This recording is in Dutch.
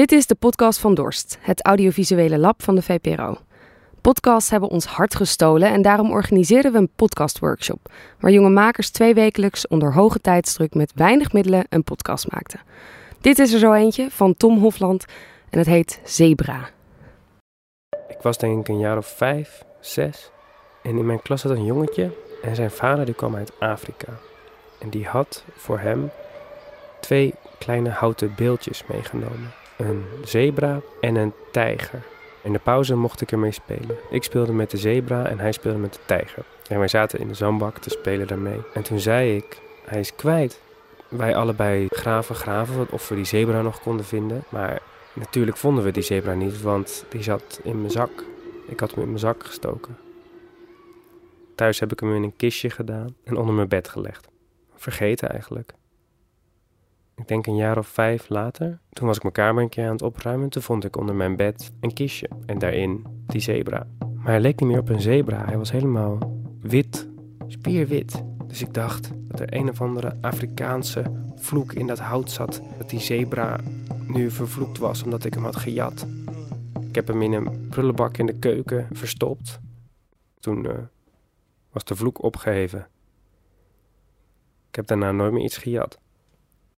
Dit is de podcast van Dorst, het audiovisuele lab van de VPRO. Podcasts hebben ons hart gestolen en daarom organiseerden we een podcastworkshop, waar jonge makers tweewekelijks onder hoge tijdsdruk met weinig middelen een podcast maakten. Dit is er zo eentje van Tom Hofland en het heet Zebra. Ik was denk ik een jaar of vijf, zes. En in mijn klas zat een jongetje en zijn vader die kwam uit Afrika. En die had voor hem twee kleine houten beeldjes meegenomen. Een zebra en een tijger. In de pauze mocht ik ermee spelen. Ik speelde met de zebra en hij speelde met de tijger. En wij zaten in de zandbak te spelen daarmee. En toen zei ik, hij is kwijt. Wij allebei graven, graven, of we die zebra nog konden vinden. Maar natuurlijk vonden we die zebra niet, want die zat in mijn zak. Ik had hem in mijn zak gestoken. Thuis heb ik hem in een kistje gedaan en onder mijn bed gelegd. Vergeten eigenlijk. Ik denk een jaar of vijf later, toen was ik mijn kamer een keer aan het opruimen. Toen vond ik onder mijn bed een kistje en daarin die zebra. Maar hij leek niet meer op een zebra. Hij was helemaal wit, spierwit. Dus ik dacht dat er een of andere Afrikaanse vloek in dat hout zat. Dat die zebra nu vervloekt was omdat ik hem had gejat. Ik heb hem in een prullenbak in de keuken verstopt. Toen uh, was de vloek opgeheven. Ik heb daarna nooit meer iets gejat.